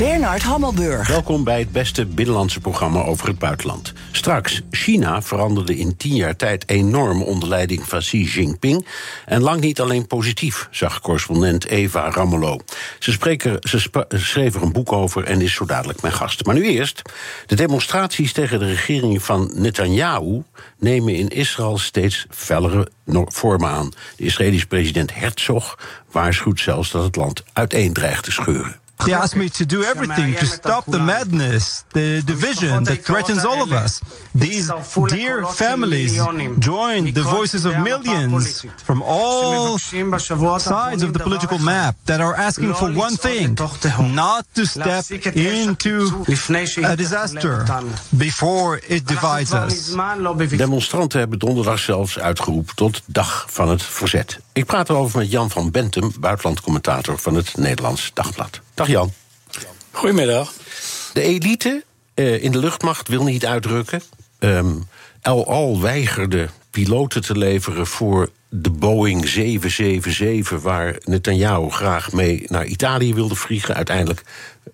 Bernard Hammelburg. Welkom bij het beste binnenlandse programma over het buitenland. Straks, China veranderde in tien jaar tijd enorm onder leiding van Xi Jinping. En lang niet alleen positief, zag correspondent Eva Ramelow. Ze, spreken, ze schreef er een boek over en is zo dadelijk mijn gast. Maar nu eerst, de demonstraties tegen de regering van Netanyahu nemen in Israël steeds fellere vormen aan. De Israëlische president Herzog waarschuwt zelfs dat het land uiteen dreigt te scheuren. They asked me to do everything to stop the madness, the division that threatens all of us. These dear families join the voices of millions from all sides of the political map that are asking for one thing not to step into a disaster before it divides us. Demonstranten hebben donderdag zelfs uitgeroepen tot Dag van het Verzet. Ik praat erover met Jan van Bentum, buitenlandcommentator van het Nederlands Dagblad. Dag Jan. Goedemiddag. De elite uh, in de luchtmacht wil niet uitdrukken. Um, El Al weigerde piloten te leveren voor de Boeing 777... waar Netanyahu graag mee naar Italië wilde vliegen. Uiteindelijk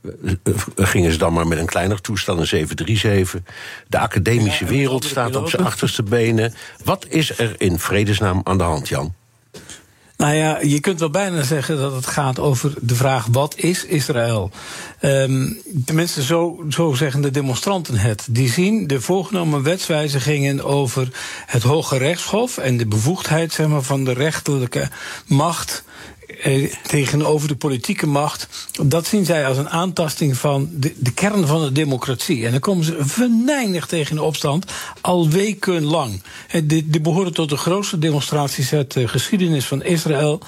uh, gingen ze dan maar met een kleiner toestel, een 737. De academische ja, wereld staat op zijn achterste benen. Wat is er in vredesnaam aan de hand, Jan? Nou ja, je kunt wel bijna zeggen dat het gaat over de vraag: wat is Israël? Um, tenminste, zo, zo zeggen de demonstranten het. Die zien de voorgenomen wetswijzigingen over het Hoge Rechtshof en de bevoegdheid zeg maar, van de rechterlijke macht eh, tegenover de politieke macht. Dat zien zij als een aantasting van de, kern van de democratie. En dan komen ze venijnig tegen de opstand, al wekenlang. Die behoren tot de grootste demonstraties uit de geschiedenis van Israël.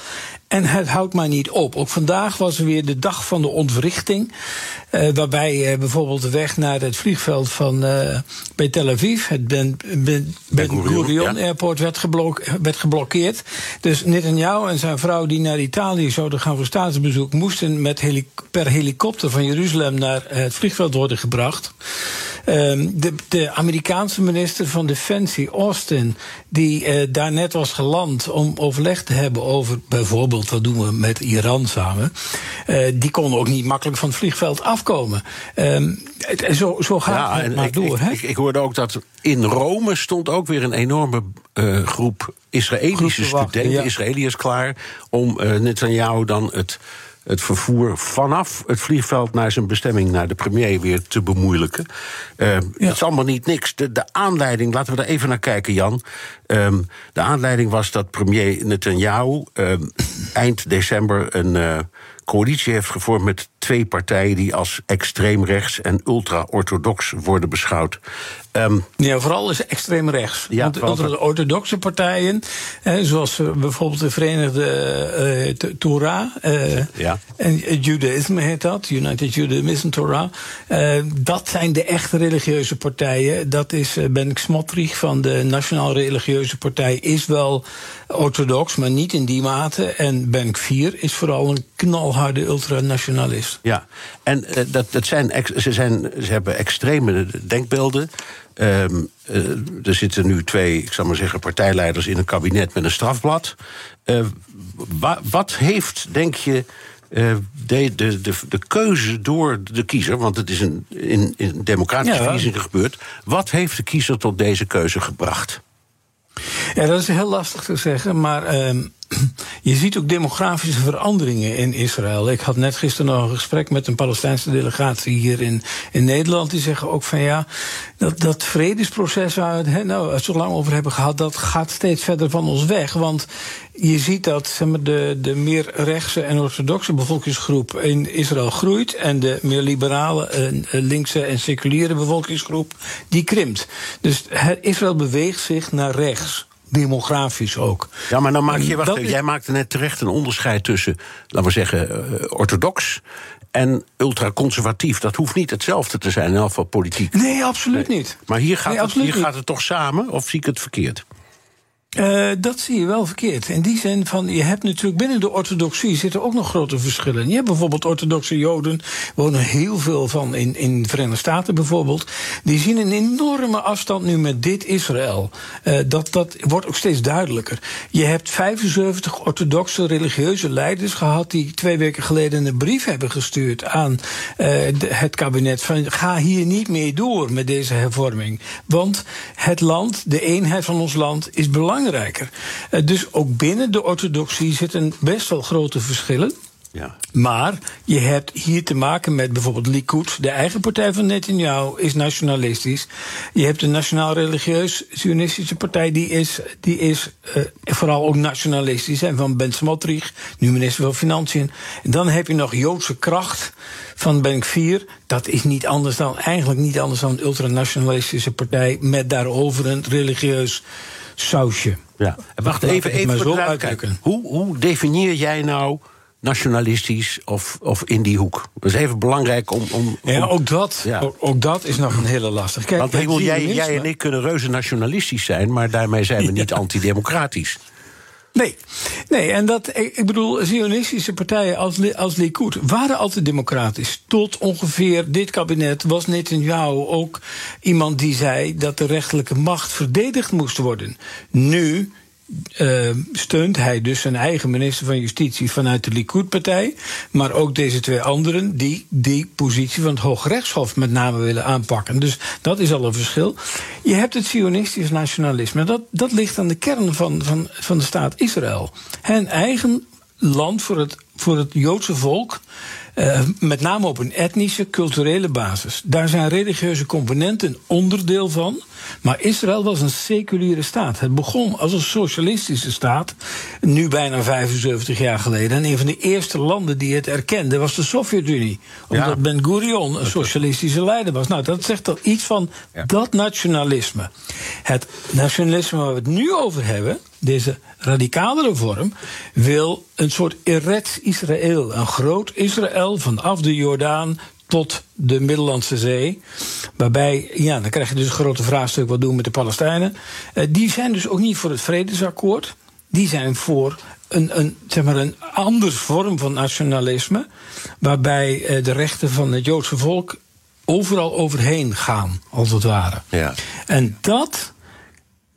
En het houdt maar niet op. Ook vandaag was er weer de dag van de ontwrichting. Uh, waarbij uh, bijvoorbeeld de weg naar het vliegveld van uh, bij Tel Aviv, het Ben, ben, ben Gurion ja. Airport, werd, geblok, werd geblokkeerd. Dus Netanyahu en zijn vrouw die naar Italië zouden gaan voor staatsbezoek, moesten met heli per helikopter van Jeruzalem naar het vliegveld worden gebracht. Um, de, de, Amerikaanse minister van Defensie, Austin, die daar net was geland om overleg te hebben over bijvoorbeeld wat doen we met Iran samen, uh, die kon ook niet makkelijk van het vliegveld afkomen. Um, het, zo, zo gaat ja, het maar ik, door. Ik, hè? Ik, ik, hoorde ook dat in Rome stond ook weer een enorme uh, groep Israëlische studenten, ja. Israëliërs klaar, om Netanyahu dan het het vervoer vanaf het vliegveld naar zijn bestemming, naar de premier, weer te bemoeilijken. Uh, ja. Het is allemaal niet niks. De, de, aanleiding, laten we daar even naar kijken, Jan. Um, de aanleiding was dat premier Netanyahu um, eind december een uh, coalitie heeft gevormd met twee partijen die als extreem rechts en ultra-orthodox worden beschouwd. Um, ja, vooral is extreem rechts. Ja, Want de orthodoxe partijen, eh, zoals bijvoorbeeld de Verenigde uh, Torah uh, ja. en Judaïsme heet dat, United Judaism Torah, uh, dat zijn de echte religieuze partijen. Dat is Ben Smotrich van de Nationaal Religieuze Partij is wel orthodox, maar niet in die mate. En Ben Kvier is vooral een knalharde ultranationalist. Ja, en uh, dat, dat zijn, ze, zijn, ze hebben extreme denkbeelden. Um, uh, er zitten nu twee, ik zal maar zeggen, partijleiders in een kabinet met een strafblad. Uh, wa, wat heeft, denk je, uh, de, de, de, de keuze door de kiezer, want het is een, in, in democratische ja. verkiezingen gebeurd. Wat heeft de kiezer tot deze keuze gebracht? Ja, dat is heel lastig te zeggen, maar uh, je ziet ook demografische veranderingen in Israël. Ik had net gisteren nog een gesprek met een Palestijnse delegatie hier in, in Nederland. Die zeggen ook van ja, dat, dat vredesproces waar we het nou, zo lang over hebben gehad, dat gaat steeds verder van ons weg. Want je ziet dat zeg maar, de, de meer rechtse en orthodoxe bevolkingsgroep in Israël groeit. En de meer liberale, en linkse en seculiere bevolkingsgroep die krimpt. Dus Israël beweegt zich naar rechts demografisch ook. Ja, maar dan maak je, wacht, is... jij maakte net terecht een onderscheid tussen, laten we zeggen, uh, orthodox en ultraconservatief. Dat hoeft niet hetzelfde te zijn, in elk geval politiek. Nee, absoluut niet. Maar hier, gaat, Nee, het, absoluut hier niet. gaat het toch samen, of zie ik het verkeerd? Eh, dat zie je wel verkeerd. In die zin van, je hebt natuurlijk binnen de orthodoxie zitten ook nog grote verschillen. Je hebt bijvoorbeeld orthodoxe Joden, wonen heel veel van in, in de Verenigde Staten bijvoorbeeld. Die zien een enorme afstand nu met dit Israël. Eh, dat, dat wordt ook steeds duidelijker. Je hebt 75 orthodoxe religieuze leiders gehad die twee weken geleden een brief hebben gestuurd aan de- het kabinet van ga hier niet meer door met deze hervorming. Want het land, de eenheid van ons land, is belangrijker. Eh, dus ook binnen de orthodoxie zitten best wel grote verschillen. Ja. Maar je hebt hier te maken met bijvoorbeeld Likud, de eigen partij van Netanyahu, is nationalistisch. Je hebt de Nationaal Religieus Zionistische Partij, die is, die is eh, vooral ook nationalistisch. En van Ben Smotrich, nu minister van Financiën. En dan heb je nog Joodse kracht van Ben Gvir. Dat is niet anders dan, eigenlijk niet anders dan een ultranationalistische partij met daarover een religieus sausje. Ja. En wacht Laat even, even zo uitdrukken. Hoe, hoe definieer jij nou nationalistisch of, of in die hoek? Dat is even belangrijk om. om, Ja, ook dat, Ja. ook, ook dat is nog een hele lastige. Kijk, want het ik bedoel, jij, jij en ik kunnen reuze nationalistisch zijn, maar daarmee zijn we niet antidemocratisch. Nee, nee en dat, ik bedoel, Zionistische partijen als, als Likud waren altijd democratisch. Tot ongeveer dit kabinet was Netanyahu ook iemand die zei dat de rechterlijke macht verdedigd moest worden. Nu eh, steunt hij dus zijn eigen minister van Justitie vanuit de Likud-partij. Maar ook deze twee anderen die die positie van het Hoogrechtshof met name willen aanpakken. Dus dat is al een verschil. Je hebt het Zionistisch nationalisme. Dat, dat ligt aan de kern van, van, van de staat Israël. Een eigen land voor het, voor het Joodse volk. Eh, met name op een etnische, culturele basis. Daar zijn religieuze componenten onderdeel van. Maar Israël was een seculiere staat. Het begon als een socialistische staat. Nu bijna 75 jaar geleden. En een van de eerste landen die het erkende was de Sovjet-Unie. Omdat Ja. Ben Gurion een socialistische leider was. Nou, dat zegt toch iets van Ja. dat nationalisme. Het nationalisme waar we het nu over hebben, deze radicalere vorm, wil een soort Eretz Israël. Een groot Israël vanaf de Jordaan tot de Middellandse Zee. Waarbij, ja, dan krijg je dus een grote vraagstuk: wat doen we met de Palestijnen? Eh, die zijn dus ook niet voor het vredesakkoord. Die zijn voor een, een, zeg maar een andere vorm van nationalisme. Waarbij eh, de rechten van het Joodse volk overal overheen gaan, als het ware. Ja. En dat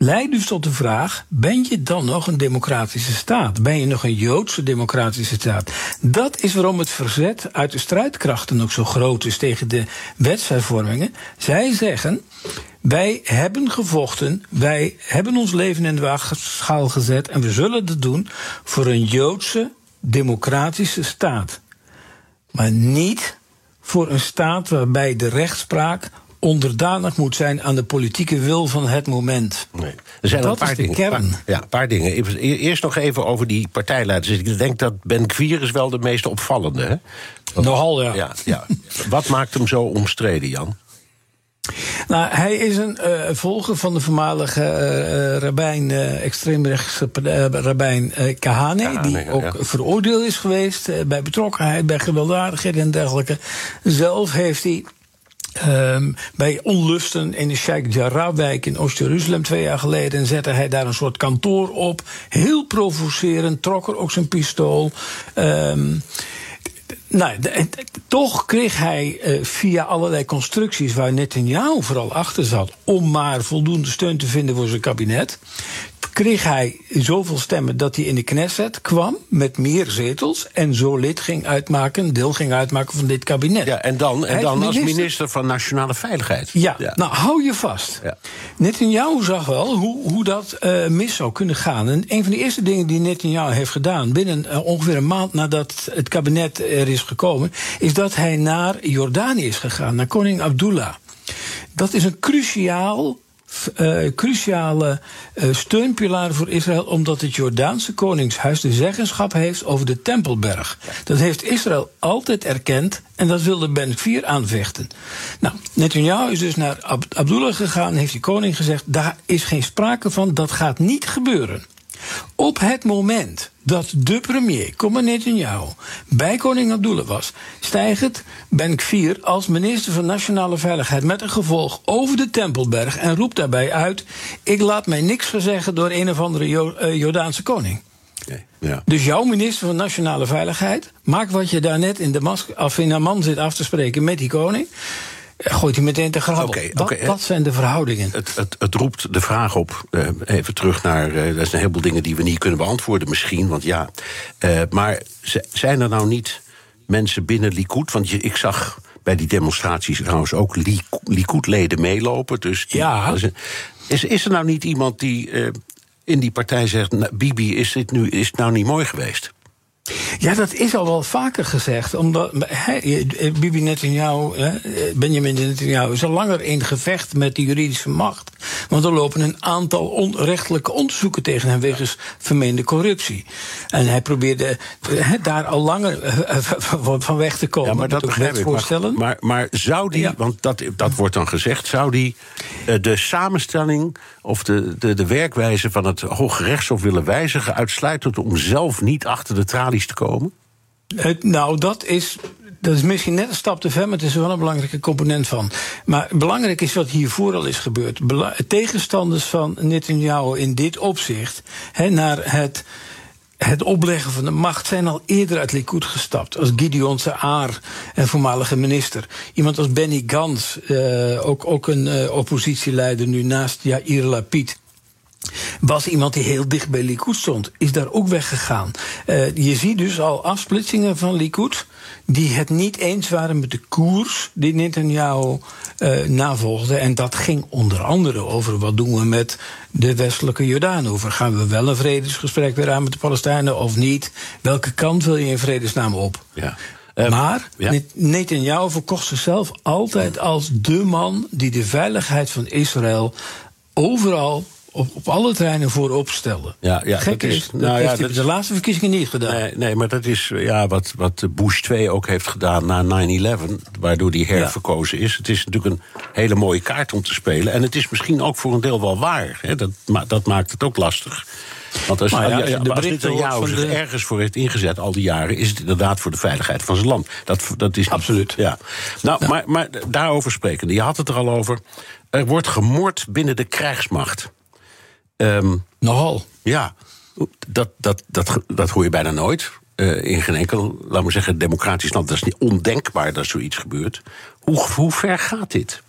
leidt dus tot de vraag: ben je dan nog een democratische staat? Ben je nog een Joodse democratische staat? Dat is waarom het verzet uit de strijdkrachten ook zo groot is tegen de wetshervormingen. Zij zeggen. Wij hebben gevochten, wij hebben ons leven in de waagschaal gezet en we zullen dat doen voor een Joodse democratische staat. Maar niet voor een staat waarbij de rechtspraak onderdanig moet zijn aan de politieke wil van het moment. Nee. Er zijn Dat een paar is de dingen. kern. Paar- ja, een paar dingen. Eerst nog even over die partijleiders. Ik denk dat Ben Gvir is wel de meest opvallende. Hè? Nogal, ja. Ja, ja. Wat maakt hem zo omstreden, Jan? Nou, hij is een eh, volger van de voormalige eh, rabbijn, eh, extreemrechtse rabbijn Kahane, Kahane, die ja, ook ja. veroordeeld is geweest bij betrokkenheid, bij gewelddadigheid en dergelijke. Zelf heeft hij Ehm, bij onlusten in de Sheikh Jarrah-wijk in Oost-Jeruzalem twee jaar geleden zette hij daar een soort kantoor op. Heel provocerend, trok er ook zijn pistool. Ehm, nou, toch kreeg hij eh, via allerlei constructies waar Netanyahu vooral achter zat, om maar voldoende steun te vinden voor zijn kabinet. Kreeg hij zoveel stemmen dat hij in de Knesset kwam met meer zetels en zo lid ging uitmaken, deel ging uitmaken van dit kabinet. Ja, en dan, en dan als minister- minister van Nationale Veiligheid. ja, nou hou je vast. Ja. Netanyahu zag wel hoe, hoe dat eh, mis zou kunnen gaan. En een van de eerste dingen die Netanyahu heeft gedaan... binnen eh, ongeveer een maand nadat het kabinet er is gekomen... is dat hij naar Jordanië is gegaan, naar koning Abdullah. Dat is een cruciaal... eh, cruciale eh, steunpilaar voor Israël, omdat het Jordaanse koningshuis de zeggenschap heeft over de Tempelberg. Dat heeft Israël altijd erkend en dat wilde Ben Gvir aanvechten. Nou, Netanyahu is dus naar Ab- Abdullah gegaan heeft die koning gezegd: daar is geen sprake van, dat gaat niet gebeuren. Op het moment dat de premier, Netanyahu, bij koning Abdullah was, stijgt Ben Kfir als minister van Nationale Veiligheid met een gevolg over de Tempelberg en roept daarbij uit: Ik laat mij niks verzeggen door een of andere eh, Jordaanse koning. Ja. Dus jouw minister van Nationale Veiligheid, maak wat je daar net in, de of in Amman zit af te spreken met die koning gooit hij meteen te grabbel. Okay, wat, wat, zijn de verhoudingen? Het, het, het roept de vraag op, uh, even terug naar... Uh, er zijn een heleboel dingen die we niet kunnen beantwoorden misschien, want ja. Uh, maar zijn er nou niet mensen binnen Likud? Want je, ik zag bij die demonstraties trouwens ook Likud-leden meelopen. Dus ja. Is, is er nou niet iemand die in die partij zegt... Nou, Bibi, is, dit nu, is het nou niet mooi geweest? Ja, dat is al wel vaker gezegd. Omdat Bibi Netanyahu, Benjamin Netanyahu, is al langer in gevecht met de juridische macht. Want er lopen een aantal onrechtelijke onderzoeken tegen hem wegens vermeende corruptie. En hij probeerde daar al langer eh, eh, van weg te komen. Ja, maar dat begrijp ik. Voorstellen. Maar, maar zou die, want dat, dat wordt dan gezegd, zou die eh, de samenstelling of de, de, de werkwijze van het Hoge Rechtshof willen wijzigen, uitsluitend om zelf niet achter de tralies te komen? nou, dat is dat is misschien net een stap te ver, maar het is wel een belangrijke component van. Maar belangrijk is wat hiervoor al is gebeurd. tegenstanders van Netanyahu in dit opzicht, naar het het opleggen van de macht zijn al eerder uit Likud gestapt. Als Gideon Saar, een voormalige minister. Iemand als Benny Gantz, uh, ook, ook een uh, oppositieleider nu naast Yair Lapid was iemand die heel dicht bij Likud stond. Is daar ook weggegaan. Uh, je ziet dus al afsplitsingen van Likud die het niet eens waren met de koers die Netanyahu uh, navolgde. En dat ging onder andere over wat doen we met de westelijke Jordaan. Over gaan we wel een vredesgesprek weer aan met de Palestijnen of niet? Welke kant wil je in vredesnaam op? Ja. Uh, maar ja. Netanyahu verkocht zichzelf altijd als de man die de veiligheid van Israël overal op, op alle terreinen voorop stellen. Ja, ja, Gek is, dat nou, heeft ja, dat, de laatste verkiezingen niet gedaan. Nee, nee, maar dat is ja, wat, wat Bush 2 ook heeft gedaan na 9-11... waardoor die herverkozen is. Het is natuurlijk een hele mooie kaart om te spelen. En het is misschien ook voor een deel wel waar. Hè? Dat, dat maakt het ook lastig. Want als, ja, als, de als Netanyahu zich de... ergens voor heeft ingezet al die jaren... is het inderdaad voor de veiligheid van zijn land. Dat, dat is Absoluut. Ja. Nou, Maar, maar daarover sprekende, je had het er al over... er wordt gemord binnen de krijgsmacht... Um, Nogal. Ja, dat, dat, dat, dat hoor je bijna nooit. Uh, in geen enkel, laten we zeggen, democratisch land. Dat is niet ondenkbaar dat zoiets gebeurt. Hoe, hoe ver gaat dit?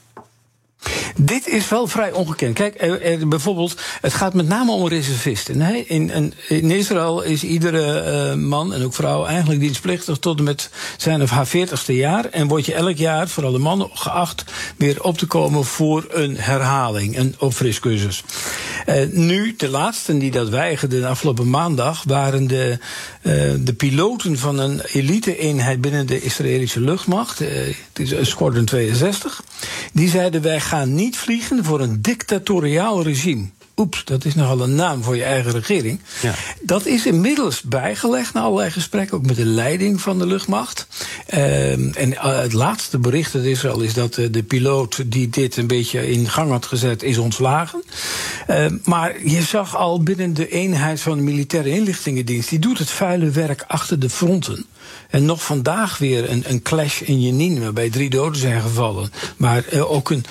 Dit is wel vrij ongekend. Kijk, er, bijvoorbeeld, het gaat met name om reservisten. In, in, Israël is iedere uh, man en ook vrouw eigenlijk dienstplichtig tot en met zijn of haar veertigste jaar. En word je elk jaar, vooral de mannen, geacht weer op te komen voor een herhaling, een opfriscursus. Uh, nu, de laatsten die dat weigerden de afgelopen maandag, waren de, uh, de piloten van een elite-eenheid binnen de Israëlische luchtmacht. het is Squadron 62. Die zeiden wij gaan niet vliegen voor een dictatoriaal regime. Oeps, dat is nogal een naam voor je eigen regering. Ja. Dat is inmiddels bijgelegd na allerlei gesprekken, ook met de leiding van de luchtmacht. Ehm, en eh, het laatste bericht uit Israël is dat uh, de piloot die dit een beetje in gang had gezet, is ontslagen. Ehm, maar je zag al binnen de eenheid van de militaire inlichtingendienst, die doet het vuile werk achter de fronten. En nog vandaag weer een, een clash in Jenin, waarbij drie doden zijn gevallen. Maar uh, ook een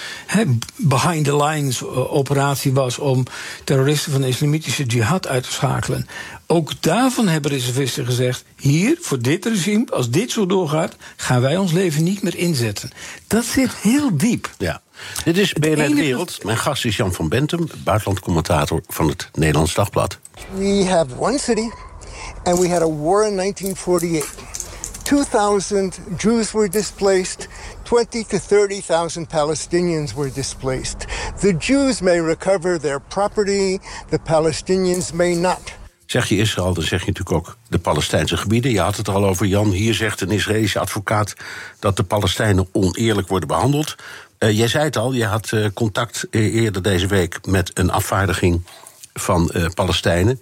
behind the lines uh, operatie was om terroristen van de islamitische jihad uit te schakelen. Ook daarvan hebben reservisten gezegd: hier, voor dit regime, als dit zo doorgaat, gaan wij ons leven niet meer inzetten. Dat zit heel diep. Ja. Dit is BNN Wereld. Mijn gast is Jan van Bentum, buitenlandcommentator van het Nederlands Dagblad. We have one city and we had a war in 1948. 2,000 Jews were displaced, 20 to 30,000 Palestinians were displaced. The Jews may recover their property, the Palestinians may not. Zeg je Israël, dan zeg je natuurlijk ook de Palestijnse gebieden. Je had het al over, Jan. Hier zegt een Israëlische advocaat dat de Palestijnen oneerlijk worden behandeld. Uh, jij zei het al, je had uh, contact e-, eerder deze week met een afvaardiging van Palestijnen.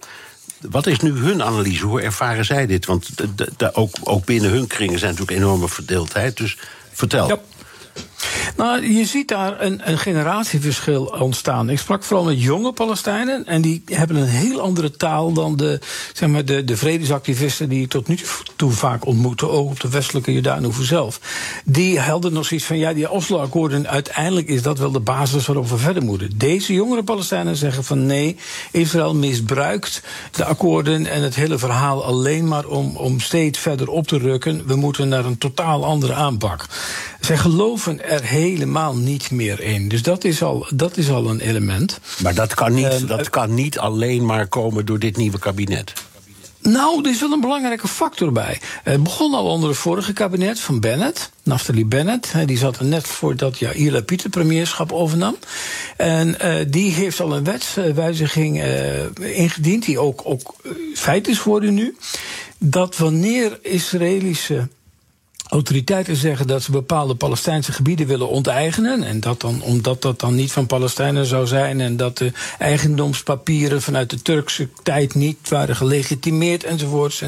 Wat is nu hun analyse? Hoe ervaren zij dit? Want ook, ook binnen hun kringen zijn natuurlijk enorme verdeeldheid. Dus vertel. Ja. Nou, je ziet daar een, een generatieverschil ontstaan. Ik sprak vooral met jonge Palestijnen en die hebben een heel andere taal dan de, zeg maar, de, de vredesactivisten die tot nu toe vaak ontmoette, ook op de westelijke Jordaanhoever zelf. Die hadden nog zoiets van, ja, die Oslo-akkoorden, uiteindelijk is dat wel de basis waarop we verder moeten. Deze jongere Palestijnen zeggen van nee, Israël misbruikt de akkoorden en het hele verhaal alleen maar om, om steeds verder op te rukken. We moeten naar een totaal andere aanpak. Zij geloven er helemaal niet meer in. Dus dat is al, dat is al een element. Maar dat kan niet, ehm, dat kan niet alleen maar komen door dit nieuwe kabinet. Nou, er is wel een belangrijke factor bij. Het begon al onder het vorige kabinet van Bennett, Naftali Bennett. Die zat er net voordat Jair Lapid het premierschap overnam. En uh, die heeft al een wetswijziging uh, ingediend, die ook, ook feit is geworden nu. Dat wanneer Israëlische autoriteiten zeggen dat ze bepaalde Palestijnse gebieden willen onteigenen. En dat dan, omdat dat dan niet van Palestijnen zou zijn. En dat de eigendomspapieren vanuit de Turkse tijd niet waren gelegitimeerd enzovoorts.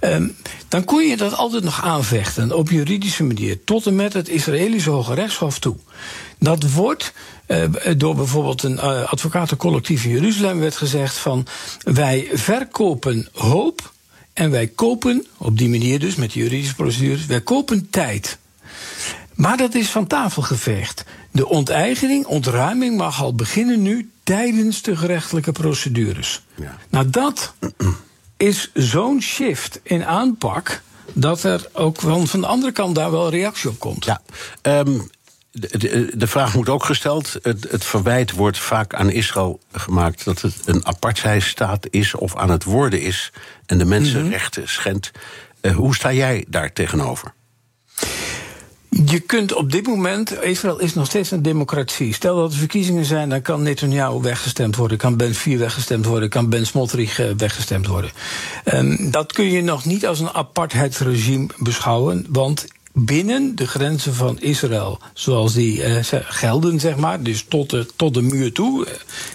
Um, dan kon je dat altijd nog aanvechten op juridische manier. Tot en met het Israëlische Hoge Rechtshof toe. Dat wordt uh, door bijvoorbeeld een uh, advocatencollectief in Jeruzalem werd gezegd van wij verkopen hoop en wij kopen, op die manier dus, met de juridische procedures, wij kopen tijd. Maar dat is van tafel geveegd. De onteigening, ontruiming mag al beginnen nu tijdens de gerechtelijke procedures. Ja. Nou, dat is zo'n shift in aanpak dat er ook van de andere kant daar wel reactie op komt. Ja, um, de, de, vraag moet ook gesteld. Het, het, verwijt wordt vaak aan Israël gemaakt dat het een apartheidstaat is of aan het worden is en de mensenrechten mhm. schendt. Uh, hoe sta jij daar tegenover? Je kunt op dit moment, Israël is nog steeds een democratie. Stel dat er verkiezingen zijn, dan kan Netanyahu weggestemd worden, kan Ben 4 weggestemd worden, kan Ben Smotrich eh, weggestemd worden. Um, dat kun je nog niet als een apartheidsregime beschouwen, want binnen de grenzen van Israël, zoals die eh, gelden, zeg maar, dus tot de, tot de muur toe,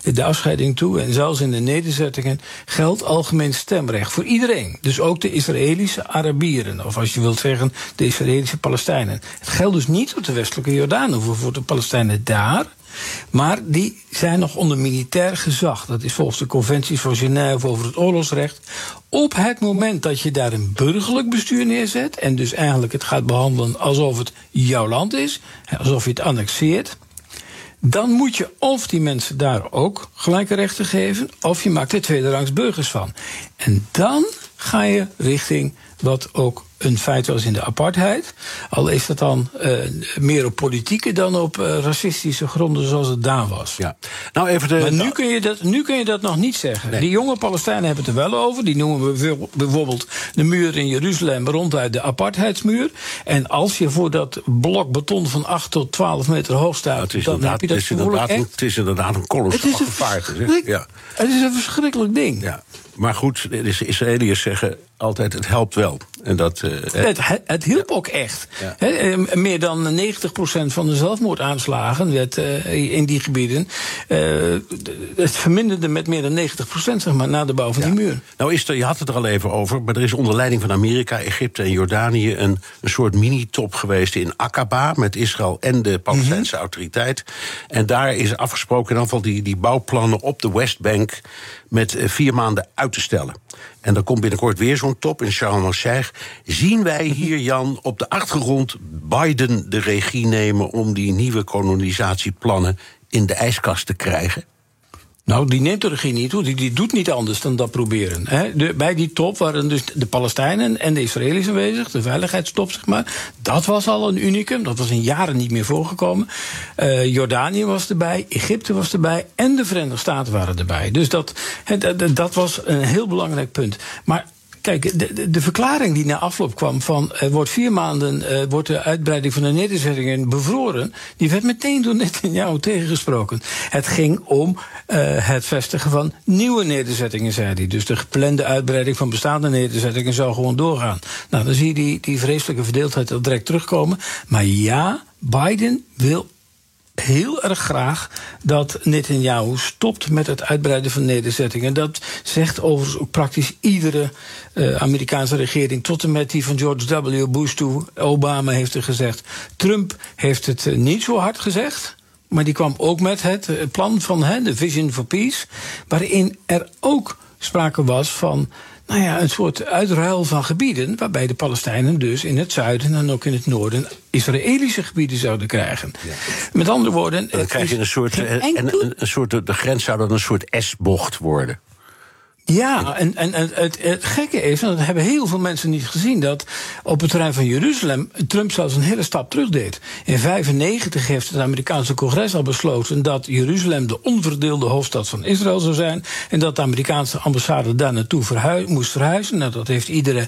eh, de afscheiding toe, en zelfs in de nederzettingen, geldt algemeen stemrecht voor iedereen. Dus ook de Israëlische Arabieren, of als je wilt zeggen, de Israëlische Palestijnen. Het geldt dus niet voor de westelijke Jordaan, of voor de Palestijnen daar. Maar die zijn nog onder militair gezag. Dat is volgens de conventies van Genève over het oorlogsrecht. Op het moment dat je daar een burgerlijk bestuur neerzet. en dus eigenlijk het gaat behandelen alsof het jouw land is. alsof je het annexeert. dan moet je of die mensen daar ook gelijke rechten geven. of je maakt er tweederangs burgers van. En dan ga je richting wat ook een feit was in de apartheid. Al is dat dan uh, meer op politieke dan op uh, racistische gronden zoals het daar was. Ja. Nou, even de, maar nu kun, je dat, nu kun je dat nog niet zeggen. Nee. Die jonge Palestijnen hebben het er wel over. Die noemen we bijvoorbeeld de muur in Jeruzalem ronduit de apartheidsmuur. En als je voor dat blok beton van 8 tot 12 meter hoog staat, dan heb je dat het is, inderdaad een, het is inderdaad een kolossale gevaarte. Ja. Het is een verschrikkelijk ding. Ja. Maar goed, de Israëliërs zeggen altijd: het helpt wel. En dat, uh, het, het, hielp ook echt. Eh, meer dan 90% van de zelfmoordaanslagen werd, uh, in die gebieden. het verminderde met meer dan 90% zeg maar, na de bouw van die muur. Nou, is er, je had het er al even over, maar er is onder leiding van Amerika, Egypte en Jordanië. een, een soort mini-top geweest in Aqaba. met Israël en de Palestijnse mhm. autoriteit. En daar is afgesproken in ieder geval die, die bouwplannen op de Westbank. met vier maanden uit te stellen. En er komt binnenkort weer zo'n top in Sharm el-Sheikh. Zien wij hier, Jan, op de achtergrond Biden de regie nemen om die nieuwe kolonisatieplannen in de ijskast te krijgen? Nou, die neemt de regie niet toe. Die, die doet niet anders dan dat proberen. de, bij die top waren dus de Palestijnen en de Israëli's aanwezig. De veiligheidstop, zeg maar. Dat was al een unicum. Dat was in jaren niet meer voorgekomen. Uh, Jordanië was erbij. Egypte was erbij. En de Verenigde Staten waren erbij. Dus dat, dat was een heel belangrijk punt. Maar Kijk, de, de, verklaring die na afloop kwam van er wordt vier maanden uh, wordt de uitbreiding van de nederzettingen bevroren, die werd meteen door Netanyahu tegengesproken. Het ging om uh, het vestigen van nieuwe nederzettingen, zei hij. Dus de geplande uitbreiding van bestaande nederzettingen zou gewoon doorgaan. Nou, dan zie je die, die vreselijke verdeeldheid al direct terugkomen. Maar ja, Biden wil heel erg graag dat Netanyahu stopt met het uitbreiden van nederzettingen. Dat zegt overigens ook praktisch iedere uh, Amerikaanse regering, tot en met die van George W. Bush toe. Obama heeft er gezegd. Trump heeft het uh, niet zo hard gezegd. Maar die kwam ook met het uh, plan van de Vision for Peace. Waarin er ook sprake was van nou ja, een soort uitruil van gebieden. Waarbij de Palestijnen dus in het zuiden en ook in het noorden Israëlische gebieden zouden krijgen. Ja. Met andere woorden. Dan krijg je een soort. En, een, een soort de grens zou dan een soort S-bocht worden. Ja, en, en, het, het, gekke is, en dat hebben heel veel mensen niet gezien, dat op het terrein van Jeruzalem Trump zelfs een hele stap terug deed. In 1995 heeft het Amerikaanse congres al besloten dat Jeruzalem de onverdeelde hoofdstad van Israël zou zijn. En dat de Amerikaanse ambassade daar naartoe moest verhuizen. Nou, dat heeft iedere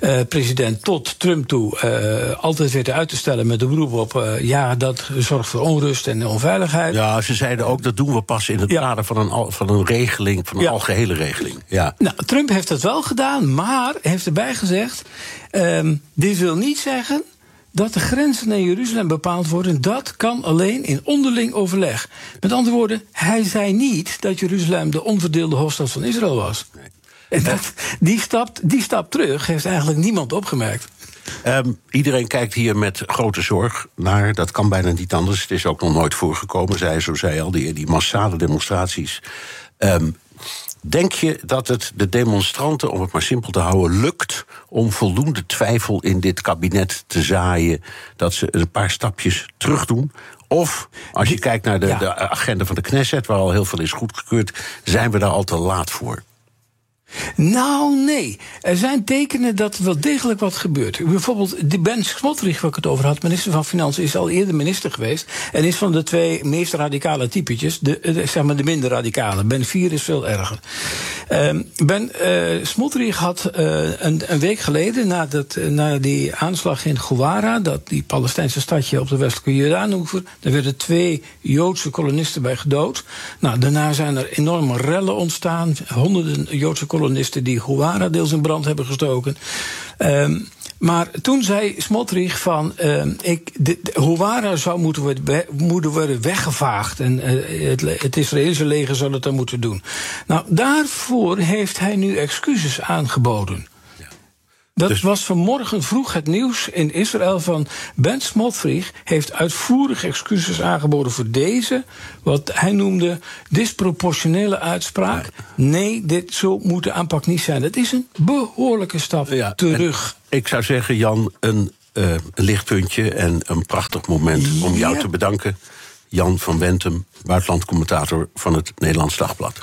uh, president tot Trump toe uh, altijd weten uit te stellen met de beroep op uh, ja, dat zorgt voor onrust en onveiligheid. Ja, ze zeiden ook dat doen we pas in het ja. kader van een, van een regeling, van een ja. algehele regeling. Ja. Nou, Trump heeft dat wel gedaan, maar heeft erbij gezegd: um, dit wil niet zeggen dat de grenzen naar Jeruzalem bepaald worden, dat kan alleen in onderling overleg. Met andere woorden, hij zei niet dat Jeruzalem de onverdeelde hoofdstad van Israël was. Nee. En dat, die, stap, die stap terug heeft eigenlijk niemand opgemerkt. Um, iedereen kijkt hier met grote zorg naar. Dat kan bijna niet anders. Het is ook nog nooit voorgekomen, zei zo zei al, die, die massale demonstraties. Um, Denk je dat het de demonstranten, om het maar simpel te houden, lukt om voldoende twijfel in dit kabinet te zaaien dat ze een paar stapjes terug doen? Of als je kijkt naar de, ja. de agenda van de Knesset, waar al heel veel is goedgekeurd, zijn we daar al te laat voor? Nou, nee. Er zijn tekenen dat er wel degelijk wat gebeurt. Bijvoorbeeld Ben Smotrich, waar ik het over had, minister van Financiën, is al eerder minister geweest. En is van de twee meest radicale typetjes, de, zeg maar de minder radicale. Ben 4 is veel erger. Uh, ben uh, had uh, een, een, week geleden, na, dat, na die aanslag in Gouara, dat die Palestijnse stadje op de westelijke Jordaanoever, daar werden twee Joodse kolonisten bij gedood. Nou, daarna zijn er enorme rellen ontstaan. Honderden Joodse kolonisten kolonisten die Huara deels in brand hebben gestoken. Um, maar toen zei Smotrich van, uh, ik, Huwara zou moeten worden, weggevaagd. En uh, het, het Israëlische leger zou dat dan moeten doen. Nou, daarvoor heeft hij nu excuses aangeboden. Dat dus... was vanmorgen vroeg het nieuws in Israël van Ben Smotrich heeft uitvoerig excuses aangeboden voor deze, wat hij noemde, disproportionele uitspraak. Nee, dit zo moet de aanpak niet zijn. Het is een behoorlijke stap ja, terug. Ik zou zeggen, Jan, een, uh, een lichtpuntje en een prachtig moment om jou te bedanken. Jan van Wentem, buitenlandcommentator van het Nederlands Dagblad.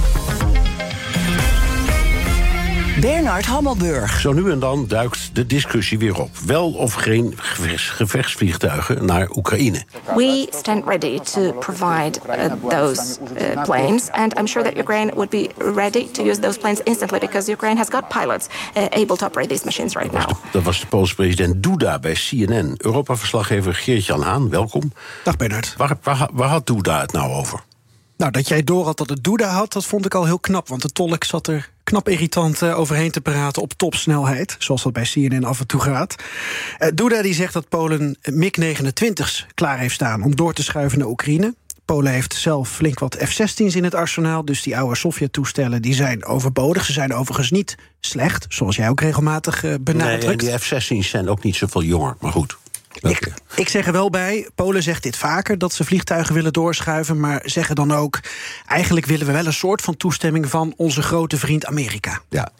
Bernard Hammelburg. Zo nu en dan duikt de discussie weer op. Wel of geen gevechtsvliegtuigen naar Oekraïne. We stand ready to provide uh, those uh, planes. And I'm sure that Ukraine would be ready to use those planes instantly... because Ukraine has got pilots uh, able to operate these machines right now. Dat was de, dat was de Poolse president Duda bij CNN. Europa-verslaggever Geert-Jan Haan, welkom. Dag Bernard. Waar, waar, waar had Duda het nou over? Nou, dat jij door had dat het Duda had, dat vond ik al heel knap. Want de tolk zat er knap irritant uh, overheen te praten op topsnelheid. Zoals dat bij CNN af en toe gaat. Uh, Duda die zegt dat Polen MiG-29's klaar heeft staan om door te schuiven naar Oekraïne. Polen heeft zelf flink wat F-16's in het arsenaal. Dus die oude Sovjet-toestellen die zijn overbodig. Ze zijn overigens niet slecht, zoals jij ook regelmatig uh, benadrukt. Nee, die F-16's zijn ook niet zoveel jonger, maar goed. Ik, ik, zeg er wel bij, Polen zegt dit vaker, dat ze vliegtuigen willen doorschuiven, maar zeggen dan ook, eigenlijk willen we wel een soort van toestemming van onze grote vriend Amerika. Ja.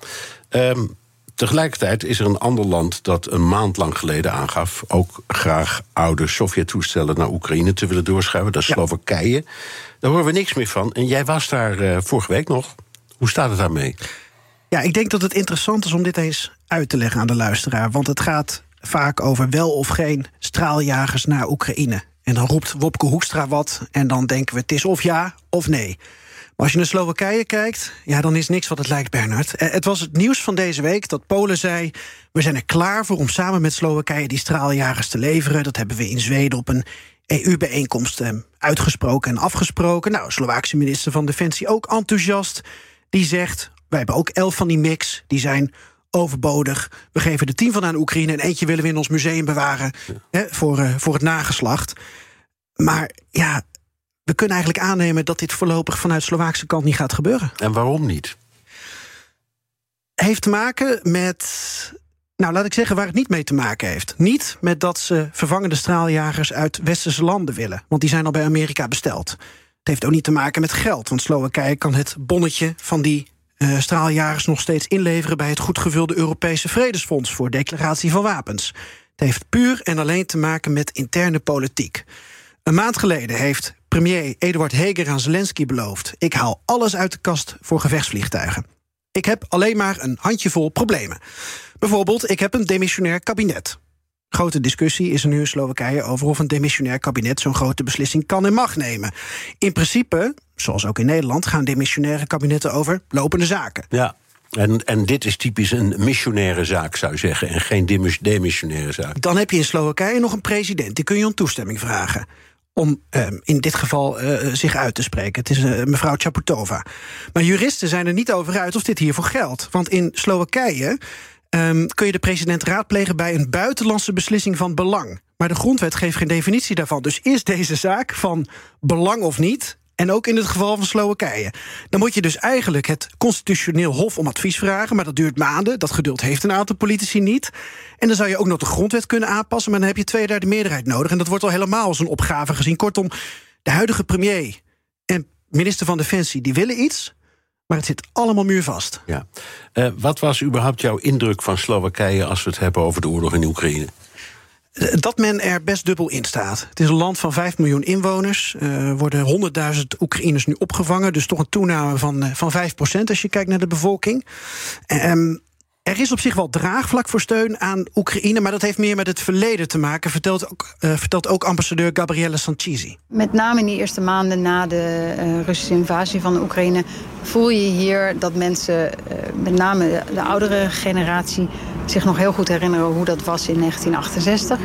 Um, tegelijkertijd is er een ander land dat een maand lang geleden aangaf... ook graag oude Sovjet-toestellen naar Oekraïne te willen doorschuiven. Dat is Slowakije. Daar horen we niks meer van. En jij was daar uh, vorige week nog. Hoe staat het daarmee? Ja, ik denk dat het interessant is om dit eens uit te leggen aan de luisteraar. Want het gaat vaak over wel of geen straaljagers naar Oekraïne. En dan roept Wopke Hoekstra wat en dan denken we het is of ja of nee. Maar als je naar Slowakije kijkt, ja, dan is niks wat het lijkt, Bernard. Eh, het was het nieuws van deze week dat Polen zei... we zijn er klaar voor om samen met Slowakije die straaljagers te leveren. Dat hebben we in Zweden op een EU-bijeenkomst eh, uitgesproken en afgesproken. Nou, Slovaakse minister van Defensie ook enthousiast. Die zegt, wij hebben ook elf van die mix, die zijn overbodig. We geven er tien van aan Oekraïne en eentje willen we in ons museum bewaren hè, voor, uh, voor het nageslacht. Maar ja, we kunnen eigenlijk aannemen dat dit voorlopig vanuit Slovaakse kant niet gaat gebeuren. En waarom niet? Heeft te maken met. Nou, laat ik zeggen waar het niet mee te maken heeft. Niet met dat ze vervangende straaljagers uit westerse landen willen, want die zijn al bij Amerika besteld. Het heeft ook niet te maken met geld, want Slowakije kan het bonnetje van die uh, straaljagers nog steeds inleveren bij het goedgevulde Europese Vredesfonds voor declaratie van wapens. Het heeft puur en alleen te maken met interne politiek. Een maand geleden heeft premier Eduard Heger aan Zelensky beloofd: ik haal alles uit de kast voor gevechtsvliegtuigen. Ik heb alleen maar een handjevol problemen. Bijvoorbeeld, ik heb een demissionair kabinet. Grote discussie is er nu in Slowakije over of een demissionair kabinet zo'n grote beslissing kan en mag nemen. In principe, zoals ook in Nederland, gaan demissionaire kabinetten over lopende zaken. Ja. En, en dit is typisch een missionaire zaak, zou je zeggen, en geen demissionaire zaak. Dan heb je in Slowakije nog een president, die kun je om toestemming vragen om uh, in dit geval uh, zich uit te spreken. Het is uh, mevrouw Chaputova. Maar juristen zijn er niet over uit of dit hiervoor geldt. Want in Slowakije um, kun je de president raadplegen bij een buitenlandse beslissing van belang. Maar de grondwet geeft geen definitie daarvan. Dus is deze zaak van belang of niet? En ook in het geval van Slowakije. Dan moet je dus eigenlijk het constitutioneel hof om advies vragen. Maar dat duurt maanden. Dat geduld heeft een aantal politici niet. En dan zou je ook nog de grondwet kunnen aanpassen. Maar dan heb je twee derde meerderheid nodig. En dat wordt al helemaal als een opgave gezien. Kortom, de huidige premier en minister van Defensie die willen iets. Maar het zit allemaal muurvast. Ja. Uh, wat was überhaupt jouw indruk van Slowakije als we het hebben over de oorlog in Oekraïne? Dat men er best dubbel in staat. Het is een land van 5 miljoen inwoners. Er uh, worden 100.000 Oekraïners nu opgevangen. Dus toch een toename van, uh, van 5% als je kijkt naar de bevolking. Um, er is op zich wel draagvlak voor steun aan Oekraïne, maar dat heeft meer met het verleden te maken, vertelt ook, uh, vertelt ook ambassadeur Gabriele Sanchisi. Met name in die eerste maanden na de uh, Russische invasie van Oekraïne voel je hier dat mensen, uh, met name de, de oudere generatie, zich nog heel goed herinneren hoe dat was in 1968.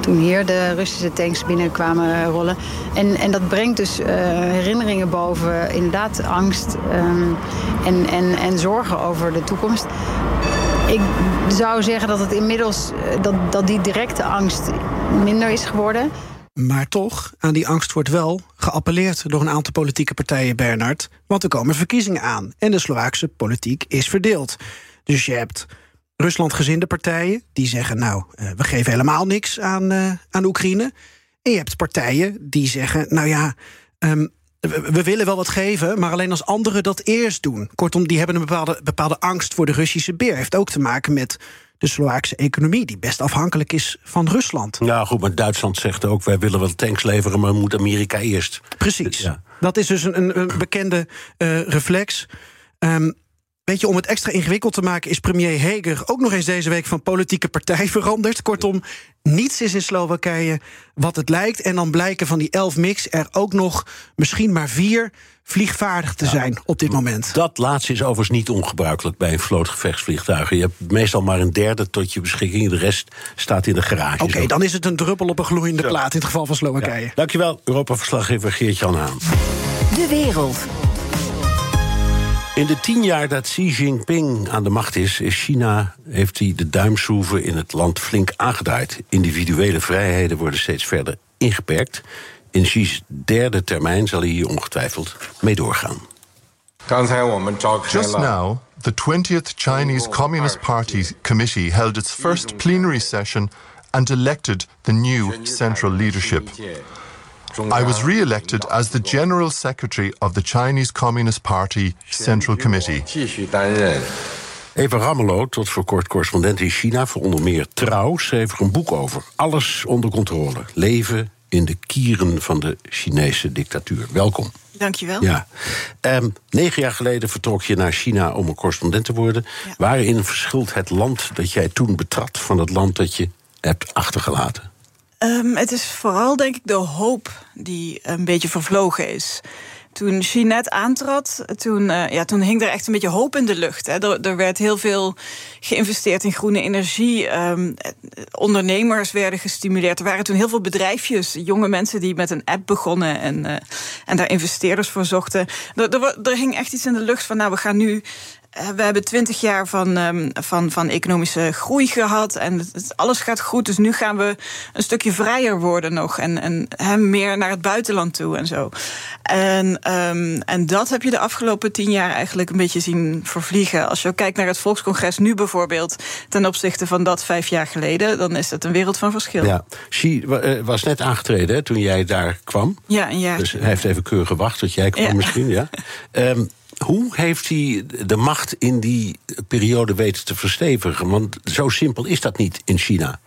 Toen hier de Russische tanks binnenkwamen rollen. En, en dat brengt dus herinneringen boven, inderdaad angst um, en, en, en zorgen over de toekomst. Ik zou zeggen dat het inmiddels dat, dat die directe angst minder is geworden. Maar toch, aan die angst wordt wel geappelleerd door een aantal politieke partijen, Bernard. Want er komen verkiezingen aan en de Slovaakse politiek is verdeeld. Dus je hebt Ruslandgezinde partijen die zeggen: Nou, we geven helemaal niks aan, uh, aan Oekraïne. En je hebt partijen die zeggen: Nou ja, um, we willen wel wat geven, maar alleen als anderen dat eerst doen. Kortom, die hebben een bepaalde, bepaalde angst voor de Russische beer. Heeft ook te maken met de Slovaakse economie, die best afhankelijk is van Rusland. Ja, goed, maar Duitsland zegt ook: wij willen wel tanks leveren, maar moet Amerika eerst. Precies. Ja. Dat is dus een, een bekende uh, reflex. Um, Weet je, om het extra ingewikkeld te maken, is premier Heger ook nog eens deze week van politieke partij veranderd. Kortom, niets is in Slowakije wat het lijkt. En dan blijken van die elf mix er ook nog misschien maar vier vliegvaardig te zijn op dit moment. Dat laatste is overigens niet ongebruikelijk bij een. Je hebt meestal maar een derde tot je beschikking. De rest staat in de garage. Oké, okay, dan is het een druppel op een gloeiende plaat in het geval van Slowakije. Ja. Dankjewel, Europa-verslaggever Geert-Jan Haan. De wereld. In de tien jaar dat Xi Jinping aan de macht is, is China, heeft hij de duimschroeven in het land flink aangedraaid. Individuele vrijheden worden steeds verder ingeperkt. In Xi's derde termijn zal hij hier ongetwijfeld mee doorgaan. Just now, the 20th Chinese Communist Party Committee held its first plenary session and elected the new central leadership. I was re elected as the General Secretary of the Chinese Communist Party Central Committee. Eva Ramelow, tot voor kort correspondent in China voor onder meer Trouw, schreef er een boek over. Alles onder controle. Leven in de kieren van de Chinese dictatuur. Welkom. Dankjewel. Ja. Um, negen jaar geleden vertrok je naar China om een correspondent te worden. Waarin verschilt het land dat jij toen betrad van het land dat je hebt achtergelaten? Um, het is vooral, denk ik, de hoop die een beetje vervlogen is. Toen Jeanette aantrad, toen, uh, ja, toen hing er echt een beetje hoop in de lucht. Hè. Er, er werd heel veel geïnvesteerd in groene energie. Um, ondernemers werden gestimuleerd. Er waren toen heel veel bedrijfjes, jonge mensen die met een app begonnen en, uh, en daar investeerders voor zochten. Er, er, er hing echt iets in de lucht van, nou, we gaan nu eh, we hebben twintig jaar van, um, van, van economische groei gehad. En het, alles gaat goed. Dus nu gaan we een stukje vrijer worden nog. En, en meer naar het buitenland toe en zo. En, um, en dat heb je de afgelopen tien jaar eigenlijk een beetje zien vervliegen. Als je kijkt naar het Volkscongres nu bijvoorbeeld. ten opzichte van dat vijf jaar geleden. dan is het een wereld van verschil. Ja, Xi eh, was net aangetreden hè, toen jij daar kwam. Ja, een jaar. Dus hij heeft even keurig gewacht tot jij kwam, ja. misschien. Ja. Um, hoe heeft hij de macht in die periode weten te verstevigen? Want zo simpel is dat niet in China.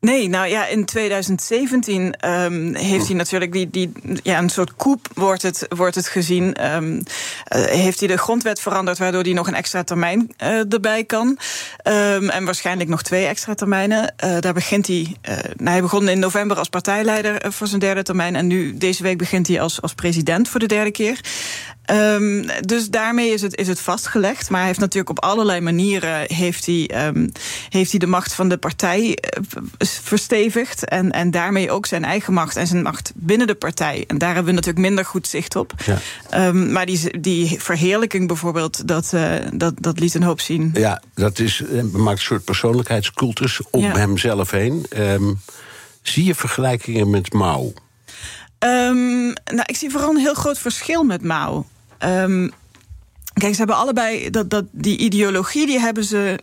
Nee, nou ja, in 2017 um, heeft hij natuurlijk die, die ja, een soort coup wordt het, wordt het gezien. Um, uh, heeft hij de grondwet veranderd, waardoor hij nog een extra termijn uh, erbij kan. Um, en waarschijnlijk nog twee extra termijnen. Uh, daar begint hij. nou, hij begon in november als partijleider voor zijn derde termijn. En nu deze week begint hij als, als president voor de derde keer. Um, dus daarmee is het, is het vastgelegd. Maar hij heeft natuurlijk op allerlei manieren heeft hij, um, heeft hij de macht van de partij verstevigd. En, en daarmee ook zijn eigen macht en zijn macht binnen de partij. En daar hebben we natuurlijk minder goed zicht op. Ja. Um, maar die, die verheerlijking bijvoorbeeld, dat, uh, dat, dat liet een hoop zien. Ja, dat is, maakt een soort persoonlijkheidscultus om ja. hemzelf heen. zie je vergelijkingen met Mao? Um, nou, ik zie vooral een heel groot verschil met Mao. Um, kijk, ze hebben allebei dat, dat die ideologie, die hebben ze,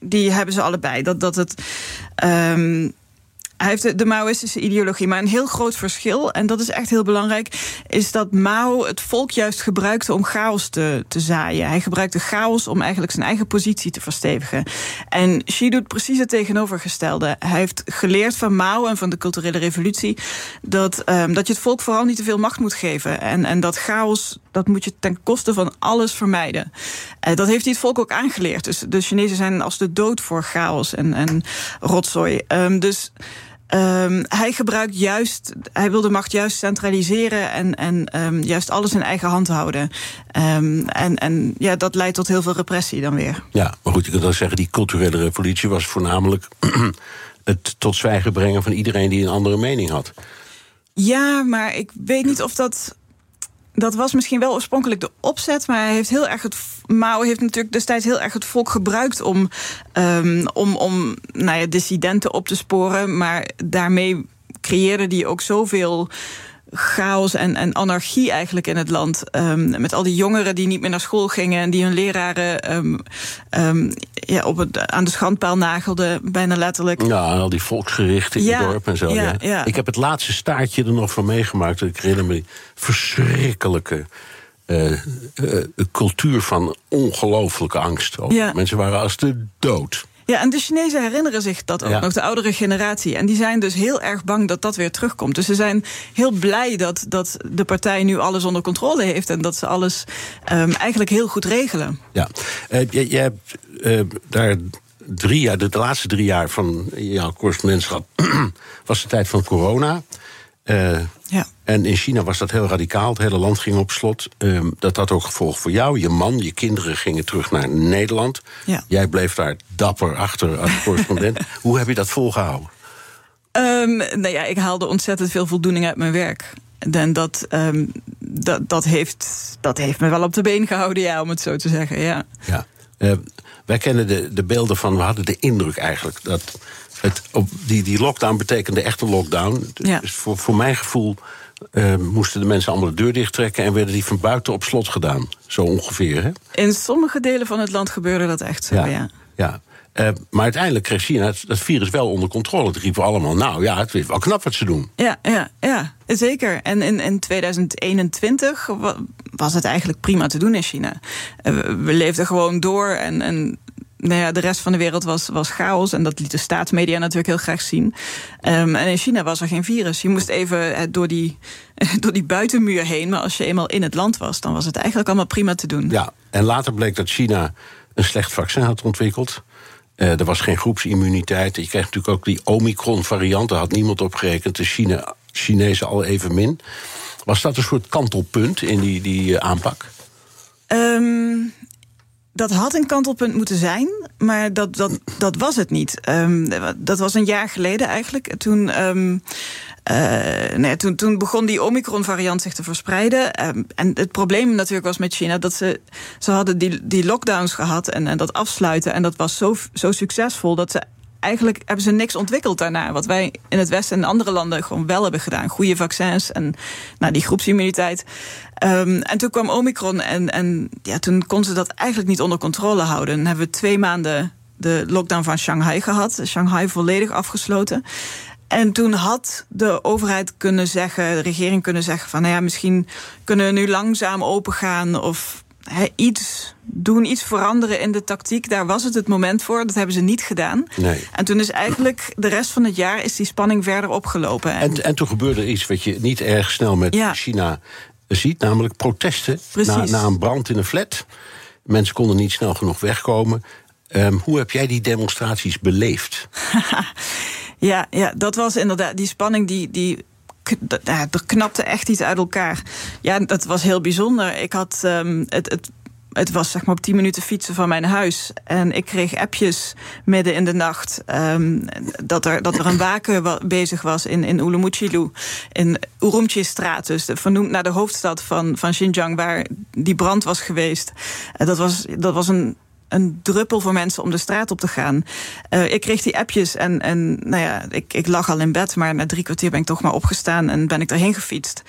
die hebben ze allebei. Dat, dat het. Um, hij heeft de, Maoïstische ideologie. Maar een heel groot verschil, en dat is echt heel belangrijk, is dat Mao het volk juist gebruikte om chaos te, te zaaien. Hij gebruikte chaos om eigenlijk zijn eigen positie te verstevigen. En Xi doet precies het tegenovergestelde. Hij heeft geleerd van Mao en van de culturele revolutie dat, um, dat je het volk vooral niet te veel macht moet geven. En, en dat chaos, dat moet je ten koste van alles vermijden. Uh, dat heeft hij het volk ook aangeleerd. Dus de Chinezen zijn als de dood voor chaos en, en rotzooi. Um, dus. Um, hij gebruikt juist, hij wil de macht juist centraliseren en, en um, juist alles in eigen hand houden. Um, en, en ja, dat leidt tot heel veel repressie dan weer. Ja, maar goed, je kunt dan zeggen, die culturele revolutie was voornamelijk het tot zwijgen brengen van iedereen die een andere mening had. Ja, maar ik weet niet of dat dat was misschien wel oorspronkelijk de opzet, maar hij heeft heel erg het. Mao heeft natuurlijk destijds heel erg het volk gebruikt om, um, om, om nou ja, dissidenten op te sporen. Maar daarmee creëerde hij ook zoveel chaos en, en anarchie eigenlijk in het land. Um, met al die jongeren die niet meer naar school gingen en die hun leraren um, um, ja, op het, aan de schandpaal nagelden, bijna letterlijk. Ja, en al die volksgerichten in ja, het dorp en zo. Ja, ja. Ik heb het laatste staartje er nog van meegemaakt. Ik herinner me die verschrikkelijke. Uh, uh, cultuur van ongelooflijke angst. Mensen waren als de dood. Ja, en de Chinezen herinneren zich dat ook ja. nog, de oudere generatie. En die zijn dus heel erg bang dat dat weer terugkomt. Dus ze zijn heel blij dat, dat de partij nu alles onder controle heeft... en dat ze alles um, eigenlijk heel goed regelen. Ja, uh, je, je, hebt uh, daar drie jaar, de, de, laatste drie jaar van jouw correspondentschap... was de tijd van corona... Uh, ja. En in China was dat heel radicaal. Het hele land ging op slot. Um, dat had ook gevolg voor jou. Je man, je kinderen gingen terug naar Nederland. Ja. Jij bleef daar dapper achter als correspondent. Hoe heb je dat volgehouden? Um, nou ja, ik haalde ontzettend veel voldoening uit mijn werk. En dat, um, dat, dat, heeft, dat heeft me wel op de been gehouden, ja, om het zo te zeggen. Ja. ja. Uh, wij kennen de, de beelden van, we hadden de indruk eigenlijk dat het, op, die, die lockdown betekende echt een lockdown. Ja. Dus voor, voor mijn gevoel uh, moesten de mensen allemaal de deur dichttrekken en werden die van buiten op slot gedaan. Zo ongeveer. Hè? In sommige delen van het land gebeurde dat echt zo, ja. ja. ja. Uh, maar uiteindelijk kreeg China het, dat virus wel onder controle. Toen riepen we allemaal, nou ja, het is wel knap wat ze doen. Ja, ja, ja zeker. En in, in 2021 was het eigenlijk prima te doen in China. Uh, we leefden gewoon door en, en nou ja, de rest van de wereld was, was chaos. En dat liet de staatsmedia natuurlijk heel graag zien. Um, en in China was er geen virus. Je moest even uh, door, die, door die buitenmuur heen. Maar als je eenmaal in het land was, dan was het eigenlijk allemaal prima te doen. Ja, en later bleek dat China een slecht vaccin had ontwikkeld. Uh, er was geen groepsimmuniteit. Je kreeg natuurlijk ook die Omicron-variant. Daar had niemand op gerekend. De China, Chinezen al even min. Was dat een soort kantelpunt in die, die uh, aanpak? Um, dat had een kantelpunt moeten zijn, maar dat, dat, dat was het niet. Um, dat was een jaar geleden eigenlijk. Toen. Um, uh, nee, toen, toen begon die Omicron-variant zich te verspreiden. Um, en het probleem natuurlijk was met China dat ze, ze hadden die, die lockdowns gehad en, en dat afsluiten. En dat was zo, zo succesvol dat ze eigenlijk hebben ze niks ontwikkeld daarna. Wat wij in het Westen en andere landen gewoon wel hebben gedaan. Goede vaccins en nou, die groepsimmuniteit. Um, en toen kwam Omicron en, en ja, toen kon ze dat eigenlijk niet onder controle houden. Dan hebben we twee maanden de lockdown van Shanghai gehad. Shanghai volledig afgesloten. En toen had de overheid kunnen zeggen, de regering kunnen zeggen van nou ja, misschien kunnen we nu langzaam opengaan of iets doen, iets veranderen in de tactiek. Daar was het het moment voor. Dat hebben ze niet gedaan. Nee. En toen is eigenlijk de rest van het jaar is die spanning verder opgelopen. En, en, toen gebeurde iets wat je niet erg snel met China ziet, namelijk protesten na, na, een brand in een flat. Mensen konden niet snel genoeg wegkomen. Ehm, hoe heb jij die demonstraties beleefd? ja, ja, dat was inderdaad die spanning die. die er knapte echt iets uit elkaar. Ja, dat was heel bijzonder. Ik had um, het, het het was zeg maar op 10 minuten fietsen van mijn huis. En ik kreeg appjes midden in de nacht um, dat, er, dat er een waken bezig was in, in. In Urumqi-straat, dus vernoemd naar de hoofdstad van, van Xinjiang, waar die brand was geweest. Uh, dat was, dat was een een druppel voor mensen om de straat op te gaan. Uh, ik kreeg die appjes en, en nou ja, ik, ik lag al in bed, maar na drie kwartier ben ik toch maar opgestaan en ben ik erheen gefietst.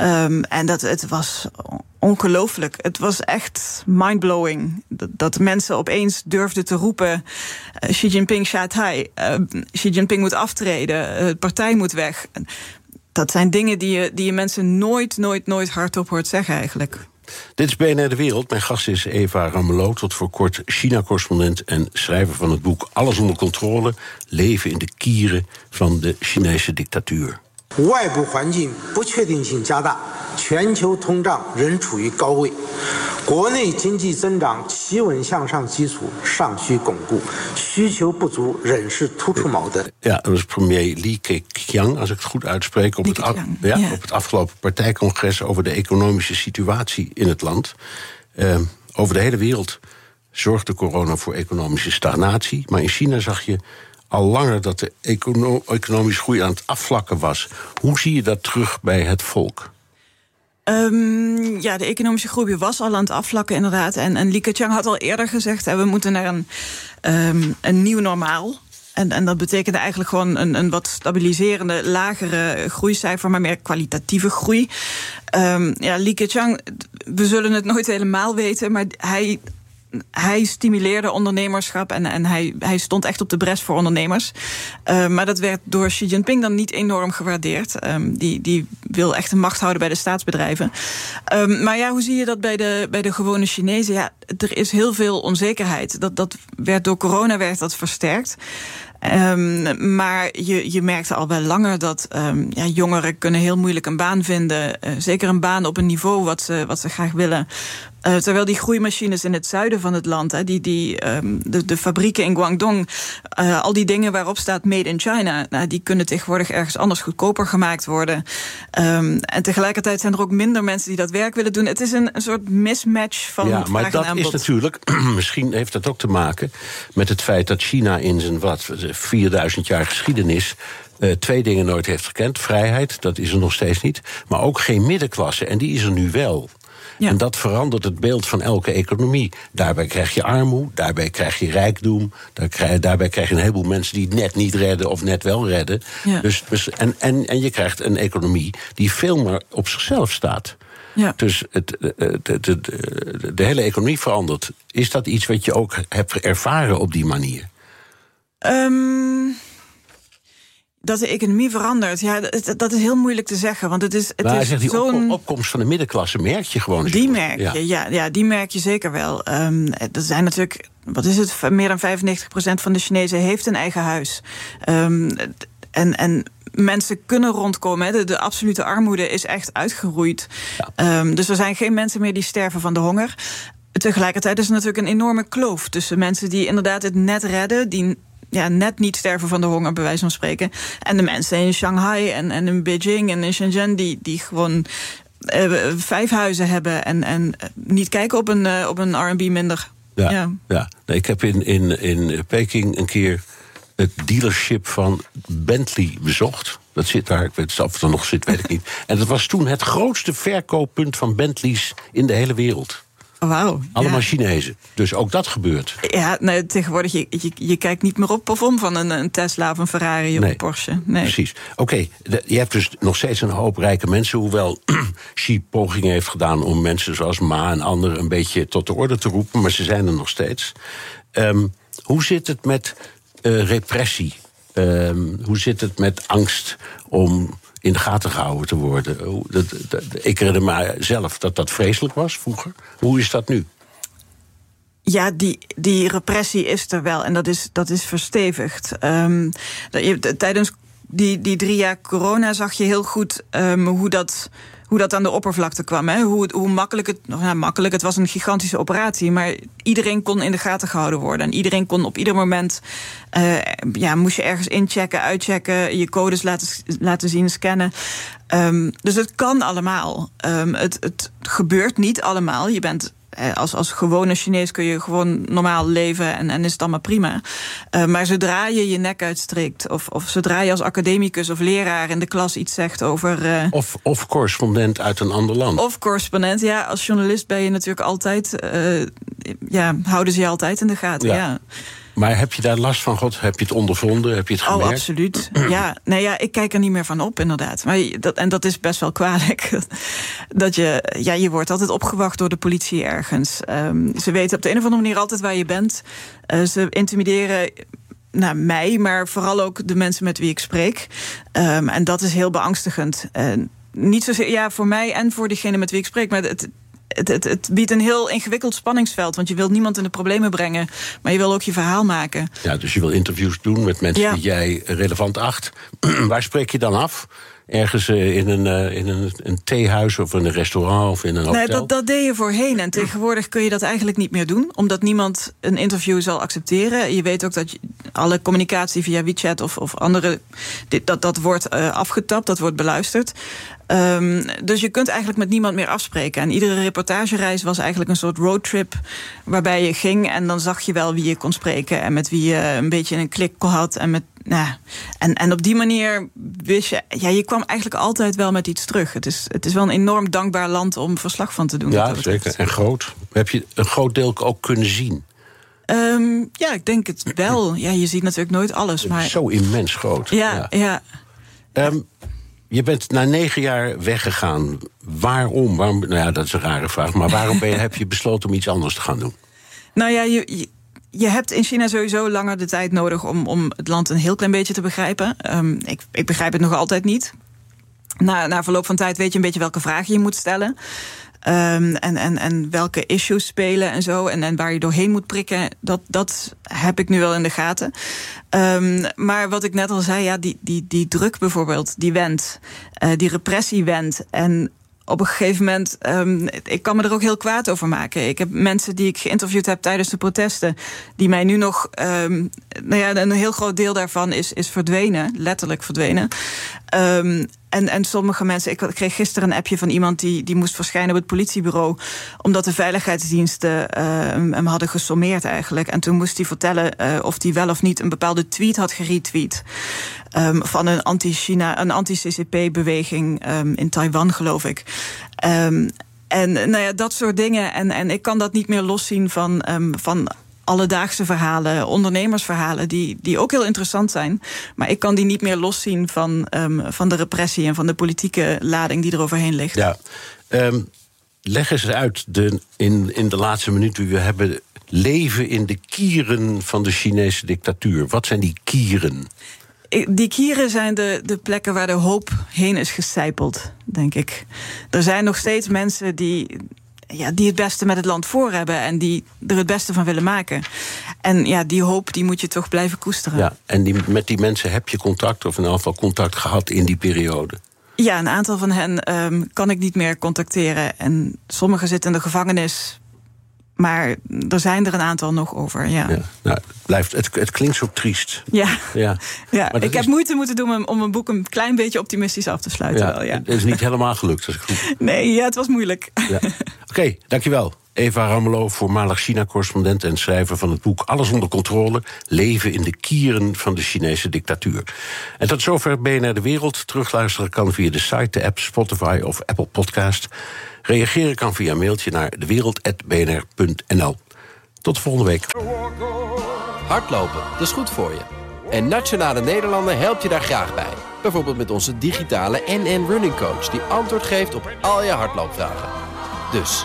Um, en dat, het was ongelooflijk. Het was echt mindblowing. Dat, dat mensen opeens durfden te roepen... Uh, Xi Jinping Shanghai, uh, Xi Jinping moet aftreden, uh, de partij moet weg. Dat zijn dingen die je, die je mensen nooit, nooit, nooit hardop hoort zeggen eigenlijk. Dit is BNR De Wereld. Mijn gast is Eva Ramelow, tot voor kort China-correspondent... en schrijver van het boek Alles onder controle... Leven in de kieren van de Chinese dictatuur. 外部环境不确定性加大，全球通胀仍处于高位，国内经济增长企稳向上基础尚需巩固，需求不足仍是突出矛盾。Ja, dat was premier Li Keqiang, als ik het goed uitspreek, op het, ja, op het afgelopen partijcongres over de economische situatie in het land. Uh, over de hele wereld zorgde corona voor economische stagnatie, maar in China zag je al langer dat de econo economische groei aan het afvlakken was. Hoe zie je dat terug bij het volk? Um, ja, de economische groei was al aan het afvlakken, inderdaad. En, en Li Keqiang had al eerder gezegd: hè, we moeten naar een, um, een nieuw normaal. En, en dat betekende eigenlijk gewoon een, een wat stabiliserende, lagere groeicijfer, maar meer kwalitatieve groei. Um, ja, Li Keqiang, we zullen het nooit helemaal weten, maar hij hij stimuleerde ondernemerschap en, en hij, hij stond echt op de bres voor ondernemers. Uh, maar dat werd door Xi Jinping dan niet enorm gewaardeerd. Um, die, die wil echt een macht houden bij de staatsbedrijven. Um, maar ja, hoe zie je dat bij de, bij de gewone Chinezen? Ja, er is heel veel onzekerheid. Dat, dat werd door corona werd dat versterkt. Um, maar je, je merkte al wel langer dat ja, jongeren kunnen heel moeilijk een baan vinden. Uh, zeker een baan op een niveau wat wat ze graag willen. Uh, terwijl die groeimachines in het zuiden van het land, hè, die, die, um, de, de fabrieken in Guangdong, uh, al die dingen waarop staat Made in China, nou, die kunnen tegenwoordig ergens anders goedkoper gemaakt worden. Um, en tegelijkertijd zijn er ook minder mensen die dat werk willen doen. Het is een, een soort mismatch van. Ja, maar dat is natuurlijk, misschien heeft dat ook te maken met het feit dat China in zijn wat 4000 jaar geschiedenis uh, twee dingen nooit heeft gekend. Vrijheid, dat is er nog steeds niet. Maar ook geen middenklasse. En die is er nu wel. Ja. En dat verandert het beeld van elke economie. Daarbij krijg je armoede, daarbij krijg je rijkdom. daarbij krijg je een heleboel mensen die het net niet redden of net wel redden. Ja. Dus, dus, en, en, en je krijgt een economie die veel meer op zichzelf staat. Ja. Dus het, het, de, de hele economie verandert. Is dat iets wat je ook hebt ervaren op die manier? Um, dat de economie verandert, ja, dat, dat, is heel moeilijk te zeggen. Want het is, het nou, is zegt, die zo'n... opkomst van de middenklasse merk je gewoon. Die merk je, ja. ja. Ja, die merk je zeker wel. Um, er zijn natuurlijk, wat is het, meer dan 95% van de Chinezen heeft een eigen huis. Um, en, en mensen kunnen rondkomen. De, de, absolute armoede is echt uitgeroeid. Ja. Um, dus er zijn geen mensen meer die sterven van de honger. Tegelijkertijd is er natuurlijk een enorme kloof tussen mensen die inderdaad het net redden, die ja, net niet sterven van de honger, bij wijze van spreken. En de mensen in Shanghai en, en in Beijing en in Shenzhen, die, die gewoon uh, vijf huizen hebben en, en niet kijken op een, uh, op een RB minder. Ja, ja. ja. Nee, ik heb in, in, in Peking een keer het dealership van Bentley bezocht. Dat zit daar, ik weet of het er nog zit, weet ik niet. En dat was toen het grootste verkooppunt van Bentleys in de hele wereld. Wauw. Allemaal ja. Chinezen. Dus ook dat gebeurt. Ja, nee, tegenwoordig, je, je, je, kijkt niet meer op of om van een, een Tesla of een Ferrari of nee, een Porsche. Nee. Precies. Oké, okay, je hebt dus nog steeds een hoop rijke mensen. Hoewel Xi pogingen heeft gedaan om mensen zoals Ma en anderen een beetje tot de orde te roepen. Maar ze zijn er nog steeds. Um, hoe zit het met uh, repressie? Um, hoe zit het met angst om in de gaten gehouden te worden. Dat, ik herinner me zelf dat dat vreselijk was vroeger. Hoe is dat nu? Ja, die, die repressie is er wel en dat is, dat is verstevigd. Um, tijdens die, die drie jaar corona zag je heel goed um, hoe dat hoe dat aan de oppervlakte kwam. Hè? Hoe, hoe makkelijk het, nou, makkelijk, het was een gigantische operatie, maar iedereen kon in de gaten gehouden worden. En iedereen kon op ieder moment, uh, ja, moest je ergens inchecken, uitchecken, je codes laten, laten zien, scannen. Um, dus het kan allemaal. Um, het, het gebeurt niet allemaal. Je bent als, als gewone Chinees kun je gewoon normaal leven en, en is het allemaal prima. Uh, maar zodra je je nek uitstreekt, of, of zodra je als academicus of leraar in de klas iets zegt over. Uh, of, of correspondent uit een ander land. Of correspondent, ja. Als journalist ben je natuurlijk altijd. Uh, ja, houden ze je altijd in de gaten. ja. ja. Maar heb je daar last van, God? Heb je het ondervonden? Heb je het gemerkt? Oh, absoluut. ja, nee, ja, ik kijk er niet meer van op, inderdaad. Maar dat, en dat is best wel kwalijk. dat je, ja, je wordt altijd opgewacht door de politie ergens. Um, ze weten op de een of andere manier altijd waar je bent. Uh, ze intimideren nou, mij, maar vooral ook de mensen met wie ik spreek. Um, en dat is heel beangstigend. Uh, niet zozeer ja, voor mij en voor degene met wie ik spreek. Maar het, het, het, het, biedt een heel ingewikkeld spanningsveld. Want je wilt niemand in de problemen brengen, maar je wil ook je verhaal maken. Ja, dus je wil interviews doen met mensen ja. die jij relevant acht. Waar spreek je dan af? Ergens uh, in, een, uh, in een, een, theehuis of in een restaurant of in een hotel? Nee, dat, dat deed je voorheen. En tegenwoordig kun je dat eigenlijk niet meer doen. Omdat niemand een interview zal accepteren. Je weet ook dat je, alle communicatie via WeChat of, of andere... Dit, dat, dat wordt uh, afgetapt, dat wordt beluisterd. Um, dus je kunt eigenlijk met niemand meer afspreken. En iedere reportagereis was eigenlijk een soort roadtrip... waarbij je ging en dan zag je wel wie je kon spreken... en met wie je een beetje een klik had. En, met, nou, en, en op die manier wist je... Ja, je kwam eigenlijk altijd wel met iets terug. Het is, het is wel een enorm dankbaar land om verslag van te doen. Ja, zeker. En groot. Heb je een groot deel ook kunnen zien? Um, ja, ik denk het wel. Ja, je ziet natuurlijk nooit alles. Maar... Zo immens groot. Ja, ja. ja. Um, je bent na negen jaar weggegaan. Waarom? waarom? Nou ja, dat is een rare vraag. Maar waarom ben je, heb je besloten om iets anders te gaan doen? Nou ja, je, je, je hebt in China sowieso langer de tijd nodig om, om het land een heel klein beetje te begrijpen. Um, ik, ik begrijp het nog altijd niet. Na, na verloop van tijd weet je een beetje welke vragen je moet stellen. Um, en, en, en welke issues spelen en zo. En, en waar je doorheen moet prikken, dat, dat heb ik nu wel in de gaten. Um, maar wat ik net al zei, ja, die, die, die druk bijvoorbeeld, die wendt. Uh, die repressie wendt. En op een gegeven moment, um, ik kan me er ook heel kwaad over maken. Ik heb mensen die ik geïnterviewd heb tijdens de protesten, die mij nu nog, um, nou ja, een heel groot deel daarvan is, is verdwenen, letterlijk verdwenen. Um, en, en sommige mensen, ik kreeg gisteren een appje van iemand die, die moest verschijnen op het politiebureau. omdat de veiligheidsdiensten uh, hem hadden gesommeerd eigenlijk. En toen moest hij vertellen uh, of hij wel of niet een bepaalde tweet had geretweet. Um, van een anti-China, een anti-CCP-beweging um, in Taiwan, geloof ik. En nou ja, dat soort dingen. En, en ik kan dat niet meer loszien van, van alledaagse verhalen, ondernemersverhalen, die, die ook heel interessant zijn. Maar ik kan die niet meer loszien van, um, van de repressie en van de politieke lading die er overheen ligt. Ja. Um, leg eens uit de, in, in de laatste minuut die we hebben leven in de kieren van de Chinese dictatuur. Wat zijn die kieren? Die kieren zijn de, de plekken waar de hoop heen is gecijpeld, denk ik. Er zijn nog steeds mensen die, ja, die het beste met het land voor hebben en die er het beste van willen maken. En ja, die hoop die moet je toch blijven koesteren. Ja, en die, met die mensen heb je contact, of in ieder geval contact gehad in die periode? Ja, een aantal van hen um, kan ik niet meer contacteren. En sommigen zitten in de gevangenis maar er zijn er een aantal nog over, ja. ja nou, het, blijft, het, het klinkt zo triest. Ja, ja. ja. ik heb moeite moeten doen om mijn boek een klein beetje optimistisch af te sluiten. Ja, wel, ja. Het is niet helemaal gelukt, als ik goed... Nee, ja, het was moeilijk. Ja. Oké, okay, dankjewel. Eva Ramelo, voormalig China-correspondent en schrijver van het boek Alles onder controle: Leven in de kieren van de Chinese dictatuur. En tot zover BNR De Wereld. Terugluisteren kan via de site, de app, Spotify of Apple Podcast. Reageren kan via mailtje naar dewereld.bnr.nl. Tot de volgende week. Hardlopen, dat is goed voor je. En Nationale Nederlanden helpt je daar graag bij. Bijvoorbeeld met onze digitale NN Running Coach... die antwoord geeft op al je hardloopvragen. Dus,